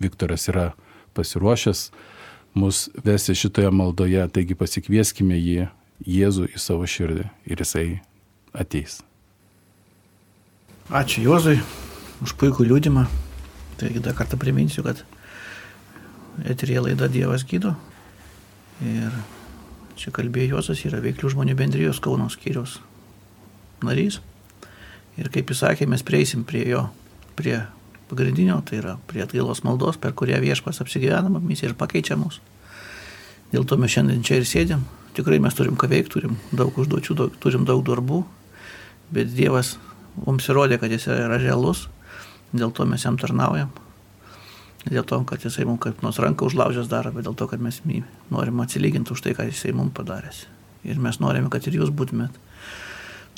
Viktoras yra pasiruošęs mus vesti šitoje maldoje, taigi pasikvieskime jį, Jėzų į savo širdį ir jisai ateis. Ačiū Juozui už puikų liūdimą. Taigi dar kartą priminsiu, kad eterija laida Dievas gydo. Ir čia kalbėjo Josas, yra veiklių žmonių bendrijos Kauno skyriaus narys. Ir kaip jis sakė, mes prieisim prie jo, prie pagrindinio, tai yra prie atgailos maldos, per kurią viešpas apsigyvenama, misija ir pakeičia mus. Dėl to mes šiandien čia ir sėdėm. Tikrai mes turim ką veikti, turim daug užduočių, daug, turim daug darbų, bet Dievas mums įrodė, kad jis yra realus, dėl to mes jam tarnaujam. Dėl to, kad jisai mums kaip nors ranką užlaužęs daro, bet dėl to, kad mes norim atsilyginti už tai, ką jisai mums padaręs. Ir mes norime, kad ir jūs būtumėt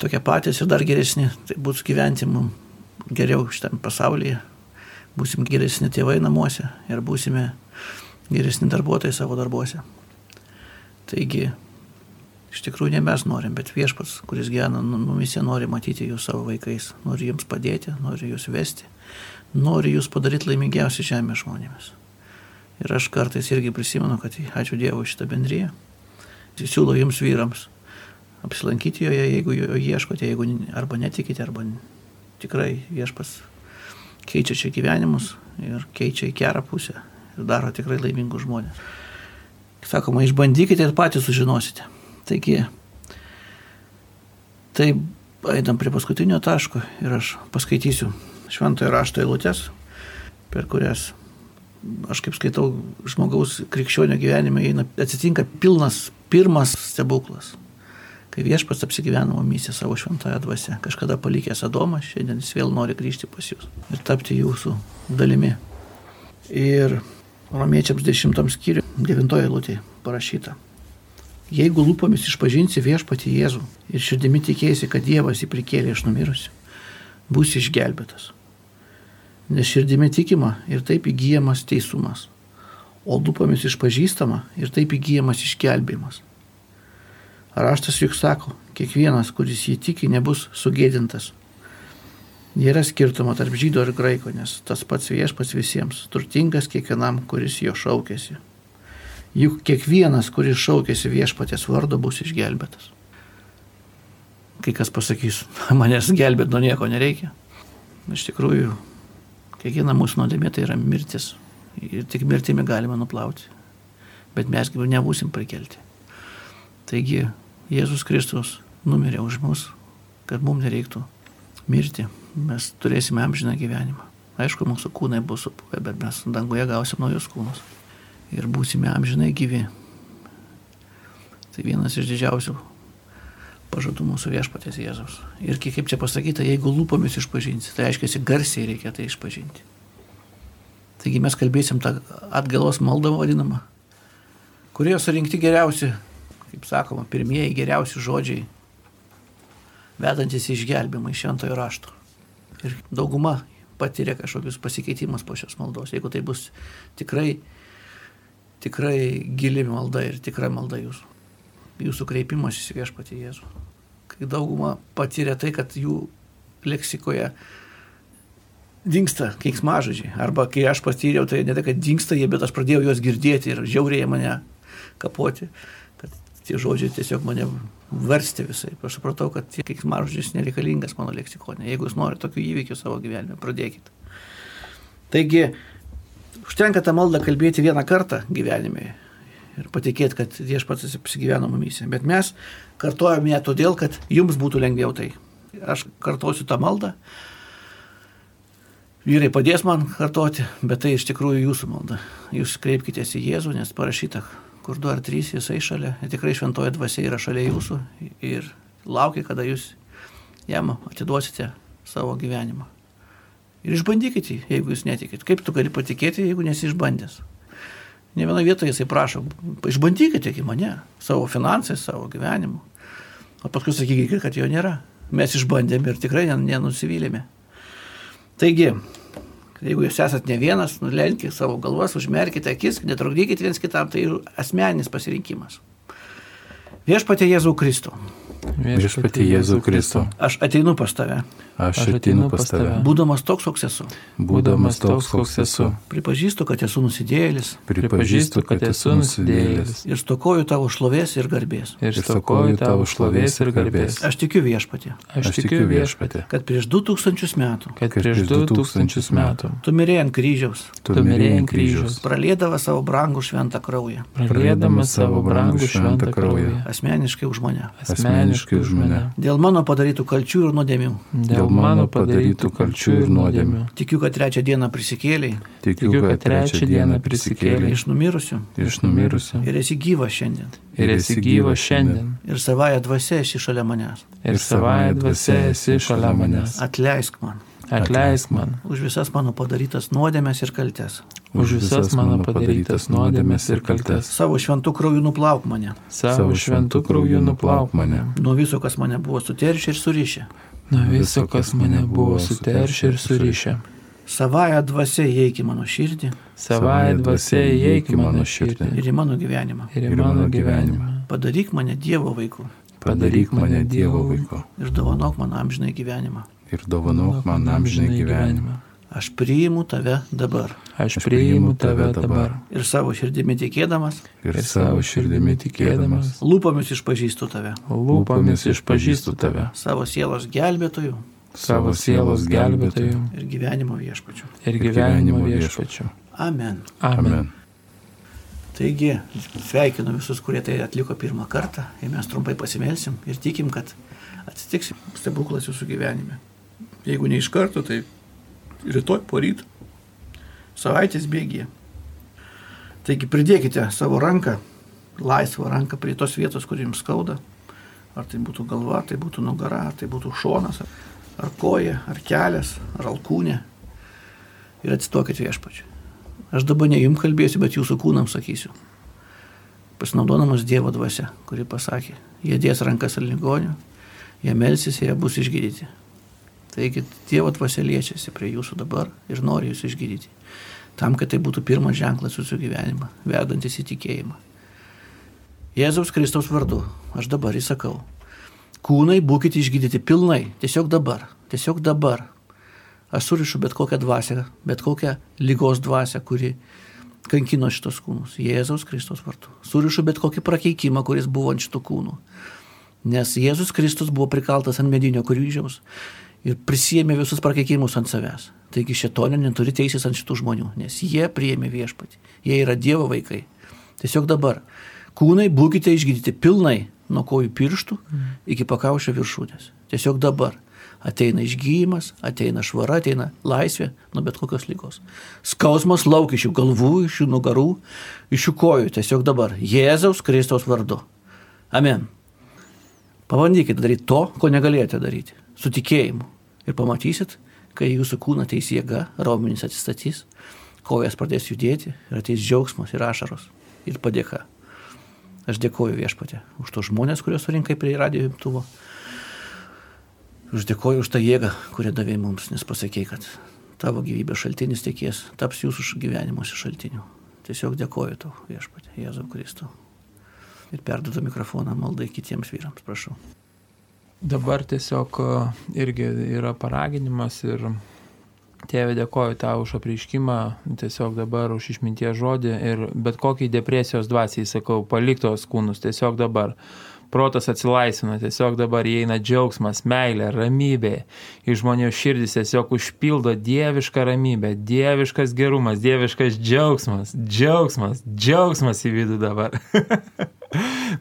tokie patys ir dar geresni. Tai būtų gyventi mums geriau šitame pasaulyje, būsim geresni tėvai namuose ir būsime geresni darbuotojai savo darbuose. Taigi, iš tikrųjų ne mes norim, bet viešpats, kuris gyvena mumise, nori matyti jūs savo vaikais, nori jums padėti, nori jūs vesti, nori jūs padaryti laimingiausi žemės žmonėmis. Ir aš kartais irgi prisimenu, kad ačiū Dievui šitą bendryją. Siūlo jums vyrams apsilankyti joje, jeigu jo ieškote, jeigu arba netikite, arba tikrai viešpas keičia čia gyvenimus ir keičia į gerą pusę ir daro tikrai laimingus žmonės. Sakoma, išbandykite ir patys sužinosite. Taigi, tai einam prie paskutinio taško ir aš paskaitysiu šventojo rašto eilutės, per kurias aš kaip skaitau, žmogaus krikščionio gyvenime eina, atsitinka pilnas, pirmas stebuklas. Kai viešpats apsigyveno mumyse savo šventąją dvasę, kažkada palikęs Adomą, šiandien jis vėl nori grįžti pas jūs ir tapti jūsų dalimi. Ir romiečiams 10 skyriui, 9 eilutė parašyta. Jeigu lūpomis išpažinsi viešpatį Jėzų ir širdimi tikėsi, kad Dievas jį prikėlė iš numirusių, būsi išgelbėtas. Nes širdimi tikima ir taip įgyjamas teisumas, o lūpomis išpažįstama ir taip įgyjamas išgelbėjimas. Raštas juk sako, kiekvienas, kuris jį tiki, nebus sugėdintas. Nėra skirtumo tarp žydo ir graiko, nes tas pats viešpas visiems, turtingas kiekvienam, kuris jo šaukėsi. Juk kiekvienas, kuris šaukėsi viešpatės vardo, bus išgelbėtas. Kai kas pasakys, manęs gelbėti nuo nieko nereikia. Iš tikrųjų, kiekviena mūsų nuodėmė tai yra mirtis. Ir tik mirtimi galime nuplauti. Bet mes nebūsim prikelti. Taigi Jėzus Kristus numirė už mus, kad mums nereiktų mirti, mes turėsime amžiną gyvenimą. Aišku, mūsų kūnai bus supuvę, bet mes danguje gausim naujus kūnus ir būsime amžinai gyvi. Tai vienas iš didžiausių pažadų mūsų viešpatės Jėzus. Ir kaip čia pasakyta, jeigu lūpomis išpažinsi, tai aiškiai garsiai reikia tai išpažinti. Taigi mes kalbėsim tą atgalos maldą vadinamą, kurioje surinkti geriausi kaip sakoma, pirmieji geriausi žodžiai, vedantis išgelbimą iš šventojo rašto. Ir dauguma patiria kažkokius pasikeitimus po šios maldos, jeigu tai bus tikrai, tikrai gili malda ir tikra malda jūsų. Jūsų kreipimas į viešpatį Jėzų. Kai dauguma patiria tai, kad jų leksikoje dinksta keiksmažodžiai. Arba kai aš patyriau, tai ne tai, kad dinksta jie, bet aš pradėjau juos girdėti ir žiauriai mane kapoti tie žodžiai tiesiog mane varsti visai. Aš supratau, kad tie keiksmažodis nereikalingas mano leksikone. Jeigu jūs norite tokių įvykių savo gyvenime, pradėkite. Taigi, užtenka tą maldą kalbėti vieną kartą gyvenime ir patikėti, kad viešpats apsigyveno mumyse. Bet mes kartuojame ją todėl, kad jums būtų lengviau tai. Aš kartuosiu tą maldą. Vyrai padės man kartoti, bet tai iš tikrųjų jūsų malda. Jūs kreipkite į Jėzų, nes parašyta, kur du ar trys jisai šalia, tikrai šventoji dvasia yra šalia jūsų ir laukia, kada jūs jam atiduosite savo gyvenimą. Ir išbandykite, jeigu jūs netikit. Kaip tu gali patikėti, jeigu nesi išbandęs? Ne vienoje vietoje jisai prašo, išbandykite iki mane, savo finansais, savo gyvenimu. O paskui sakykite, kad jo nėra. Mes išbandėme ir tikrai nenusivylėme. Taigi, Jeigu jūs esate ne vienas, nulenkite savo galvas, užmerkite akis, netrukdykite viens kitam, tai asmeninis pasirinkimas. Viešpatie Jėzau Kristų. Viešpatie Jėzau Kristų. Aš ateinu pas tave. Aš ateinu pas tave. Būdamas toks, koks esu. Būdamas toks, koks esu. Pripažįstu, kad esu nusidėjėlis. Pripažįstu, kad esu nusidėjėlis. Ir stokoju tavo šlovės ir garbės. Ir stokoju tavo šlovės ir garbės. Aš tikiu viešpatė. Aš tikiu viešpatė. Kad prieš 2000 metų. Kad prieš 2000 metų. Tu mirėjai ant kryžiaus. Tu mirėjai ant kryžiaus. Pralėdama savo brangų šventą kraują. Pralėdama savo brangų šventą kraują. Asmeniškai už mane. Asmeniškai už mane. Dėl mano padarytų kalčių ir nuodėmių. Dėl mano padarytų kalčių ir nuodėmių. Tikiu, kad trečią dieną prisikėliai. Tikiu, kad trečią dieną prisikėlė Iš numirusių. iš numirusių. Ir esi gyvas šiandien. Ir esi gyvas šiandien. Ir savaja dvasia esi šalia manęs. Ir savąją dvasia esi šalia manęs. Atleisk man Atleisk man už visas mano padarytas nuodėmės ir kaltes. už visas mano padarytas nuodėmės ir kaltes. Savo šventų krauju nuplauk mane. Savo šventų krauju nuplauk mane. Nuo viso, kas mane buvo suteršę ir surišę. Nuo viso, kas mane buvo suteršę ir surišę. Savąją dvasę įeik į mano širdį Savąją dvasę įeik į mano širdį ir į mano gyvenimą. ir į mano gyvenimą. Padaryk mane Dievo vaiku Padaryk mane Dievo vaiku ir dovanok man amžinai gyvenimą. ir dovanok man amžinai gyvenimą. Aš priimu tave dabar. Aš priimu tave dabar. ir savo širdimi tikėdamas, Ir savo širdimi tikėdamas, lūpomis išpažįstu tave, lūpomis išpažįstu tave, savo sielos gelbėtojų savo sielos gelbėtojų ir gyvenimo viešpačiu. ir gyvenimo viešpačiu. Amen. Amen. Amen. Taigi, sveikinu visus, kurie tai atliko pirmą kartą. Ir mes trumpai pasimelsim ir tikim, kad atsitiks stebuklas jūsų gyvenime. Jeigu ne iš karto, tai rytoj, poryt, savaitės bėgyje. Taigi pridėkite savo ranką, laisvą ranką prie tos vietos, kur jums skauda. Ar tai būtų galva, ar tai būtų nugara, ar tai būtų šonas, ar, ar koja, ar kelias, ar alkūnė. Ir atsitokit viešpačiu. Aš dabar ne jums kalbėsiu, bet jūsų kūnam sakysiu. Pasinaudodamas Dievo dvasia, kuri pasakė, jie dės rankas ant ligonių, jie melsis ir jie bus išgydyti. Taigi Dievo dvasia liečiasi prie jūsų dabar ir nori jūs išgydyti. Tam, kad tai būtų pirmas ženklas jūsų gyvenimą, vedantis į tikėjimą. Jėzaus Kristaus vardu aš dabar įsakau. Kūnai būkite išgydyti pilnai, tiesiog dabar, tiesiog dabar. Aš surišu bet kokią dvasę, bet kokią lygos dvasę, kuri kankino šitos kūnus. Jėzaus Kristaus vardu. Surišu bet kokį prakeikimą, kuris buvo ant šitų kūnų. Nes Jėzus Kristus buvo prikaltas ant medinio kryžiaus ir prisėmė visus prakeikimus ant savęs. Taigi šetonė neturi teisės ant šitų žmonių, nes jie priėmė viešpatį. Jie yra Dievo vaikai. Tiesiog dabar. Kūnai būkite išgydyti pilnai nuo kojų pirštų iki pakaušio viršūnės. Tiesiog dabar. Ateina išgyjimas, ateina švara, ateina laisvė nuo bet kokios lygos. Skausmas lauk iš jų galvų, iš jų nugarų, iš jų kojų. Tiesiog dabar. Jėzaus Kristaus vardu. Amen. Pabandykite daryti to, ko negalėjote daryti. Su tikėjimu. Ir pamatysit, kai jūsų kūną ateis jėga, raumenys atsistatys, kojas pradės judėti ir ateis džiaugsmas ir ašaros ir padėka. Aš dėkoju viešpatė už tos žmonės, kuriuos surinkai prie radio imtuvo. Aš dėkoju už tą jėgą, kurią davė mums, nes pasakėjai, kad tavo gyvybės šaltinis tikės, taps jūsų gyvenimuose šaltiniu. Tiesiog dėkoju tau viešpatė, Jėzau Kristau. Ir perduodu mikrofoną maldai kitiems vyrams, prašau. Dabar tiesiog e, irgi yra paraginimas ir tėvė dėkoju tau už apreiškimą, tiesiog dabar už išminties žodį ir bet kokiai depresijos dvasiai sakau, paliktos kūnus, tiesiog dabar. Protas atsilaisvina, tiesiog dabar įeina džiaugsmas, meilė, ramybė. Į žmonių širdis tiesiog užpildo dievišką ramybę, dieviškas gerumas, dieviškas džiaugsmas, džiaugsmas, džiaugsmas į vidų dabar.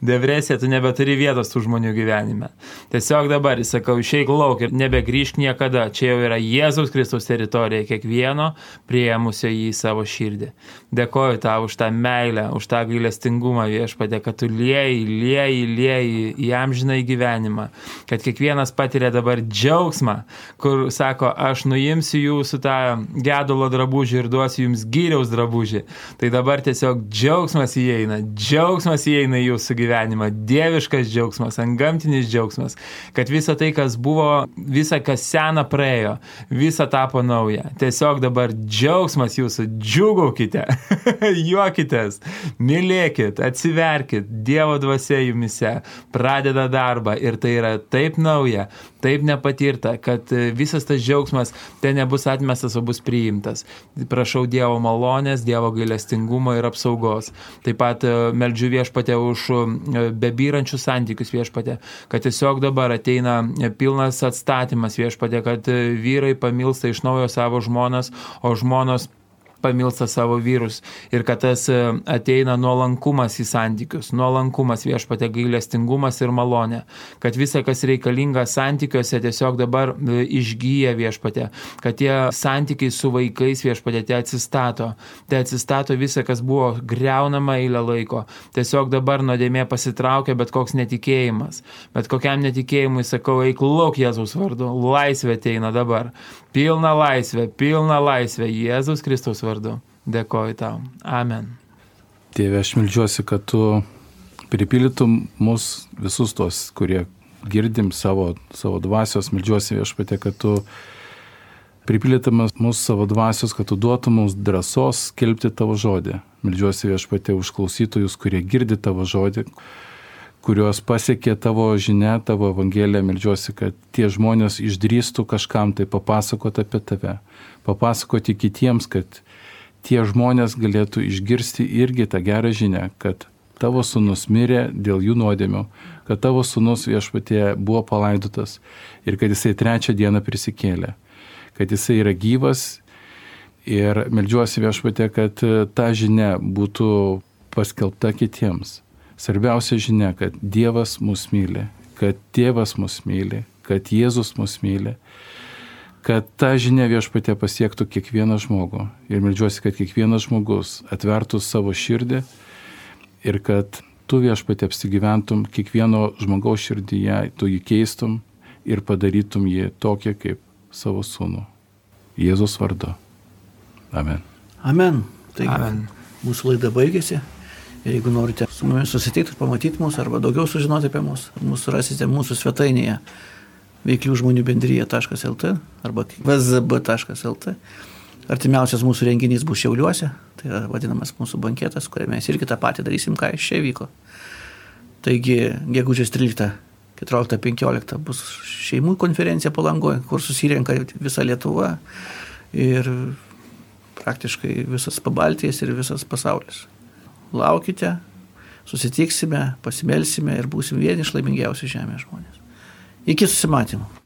Depresija, tu nebeturi vietos tų žmonių gyvenime. Tiesiog dabar, įsakau, išeik lauk ir nebegrįžk niekada. Čia jau yra Jėzaus Kristaus teritorija, kiekvieno prieimusio jį į savo širdį. Dėkoju tau už tą meilę, už tą gailestingumą viešpatė, kad tu lieji, lieji, lieji į amžiną į gyvenimą. Kad kiekvienas patiria dabar džiaugsmą, kur sako, aš nuimsiu jūsų tą gedulo drabužį ir duosiu jums gyriaus drabužį. Tai dabar tiesiog džiaugsmas įeina, džiaugsmas įeina į jūsų gyvenimą, dieviškas džiaugsmas, antgamtinis džiaugsmas, kad visa tai, kas buvo, visa, kas sena praėjo, visa tapo nauja. Tiesiog dabar džiaugsmas jūsų, džiugaukite, juokitės, mylėkit, atsiverkit, Dievo dvasia jumise, pradeda darbą ir tai yra taip nauja, taip nepatirta, kad visas tas džiaugsmas ten nebus atmestas, o bus priimtas. Prašau Dievo malonės, Dievo gailestingumo ir apsaugos. Taip pat e, meldžiu viešpatę už e, bebyrančius santykius viešpatė, kad tiesiog dabar ateina pilnas atstatymas viešpatė, kad e, vyrai pamilsta iš naujo savo žmonas, o žmonos pamilsta savo vyrus ir kad tas e, ateina nuolankumas į santykius, nuolankumas viešpatė gailestingumas ir malonė, kad visa, kas reikalinga santykiuose, tiesiog dabar e, išgyja viešpatė, kad tie santykiai su vaikais viešpatė te atsistato, te atsistato visa, kas buvo greunama eilę laiko, tiesiog dabar nuodėmė pasitraukia bet koks netikėjimas, bet kokiam netikėjimui sakau, eik lauk Jėzaus vardu, laisvė ateina dabar, pilna laisvė, pilna laisvė Jėzaus Kristaus vardu vardu. Dėkoju tau. Amen. Tėve, aš melžiuosi, kad tu pripildytum mus visus tos, kurie girdim savo, savo dvasios, melžiuosi viešpatė, kad tu pripildytamas mūsų savo dvasios, kad tu duotum mums drąsos skelbti tavo žodį. Meldžiuosi viešpatė už klausytojus, kurie girdi tavo žodį, kuriuos pasiekė tavo žinia, tavo evangelija. Meldžiuosi, kad tie žmonės išdrįstų kažkam tai papasakoti apie tave, papasakoti kitiems, kad tie žmonės galėtų išgirsti irgi tą gerą žinę, kad tavo sunus mirė dėl jų nuodėmių, kad tavo sunus viešpatė buvo palaidotas ir kad jisai trečią dieną prisikėlė, kad jisai yra gyvas ir melžiuosi viešpatė, kad ta žinia būtų paskelbta kitiems. Svarbiausia žinia, kad Dievas mus myli, kad Tėvas mus myli, kad Jėzus mus myli, kad ta žinia viešpatė pasiektų kiekvieną žmogų. Ir melžiuosi, kad kiekvienas žmogus atvertų savo širdį ir kad tu viešpatė apsigyventum kiekvieno žmogaus širdyje, tu jį keistum ir padarytum jį tokį kaip savo sūnų. Jėzus vardu. Amen. Amen. Taigi, Amen. mūsų laida baigėsi. Ir jeigu norite su mumis susitikti, pamatyti mus arba daugiau sužinoti apie mus, mūsų rasite mūsų svetainėje veiklių žmonių bendryje.lt arba vzb.lt. Artimiausias mūsų renginys bus Šiauliuose, tai yra vadinamas mūsų banketas, kuriame mes irgi tą patį darysim, ką iš čia vyko. Taigi, gegužės 13, 14, 15 bus šeimų konferencija palangoje, kur susirenka visa Lietuva ir praktiškai visas pabaltijas ir visas pasaulis. Laukite, susitiksime, pasimelsime ir būsim vieni iš laimingiausių žemės žmonės. Iki susimatymų.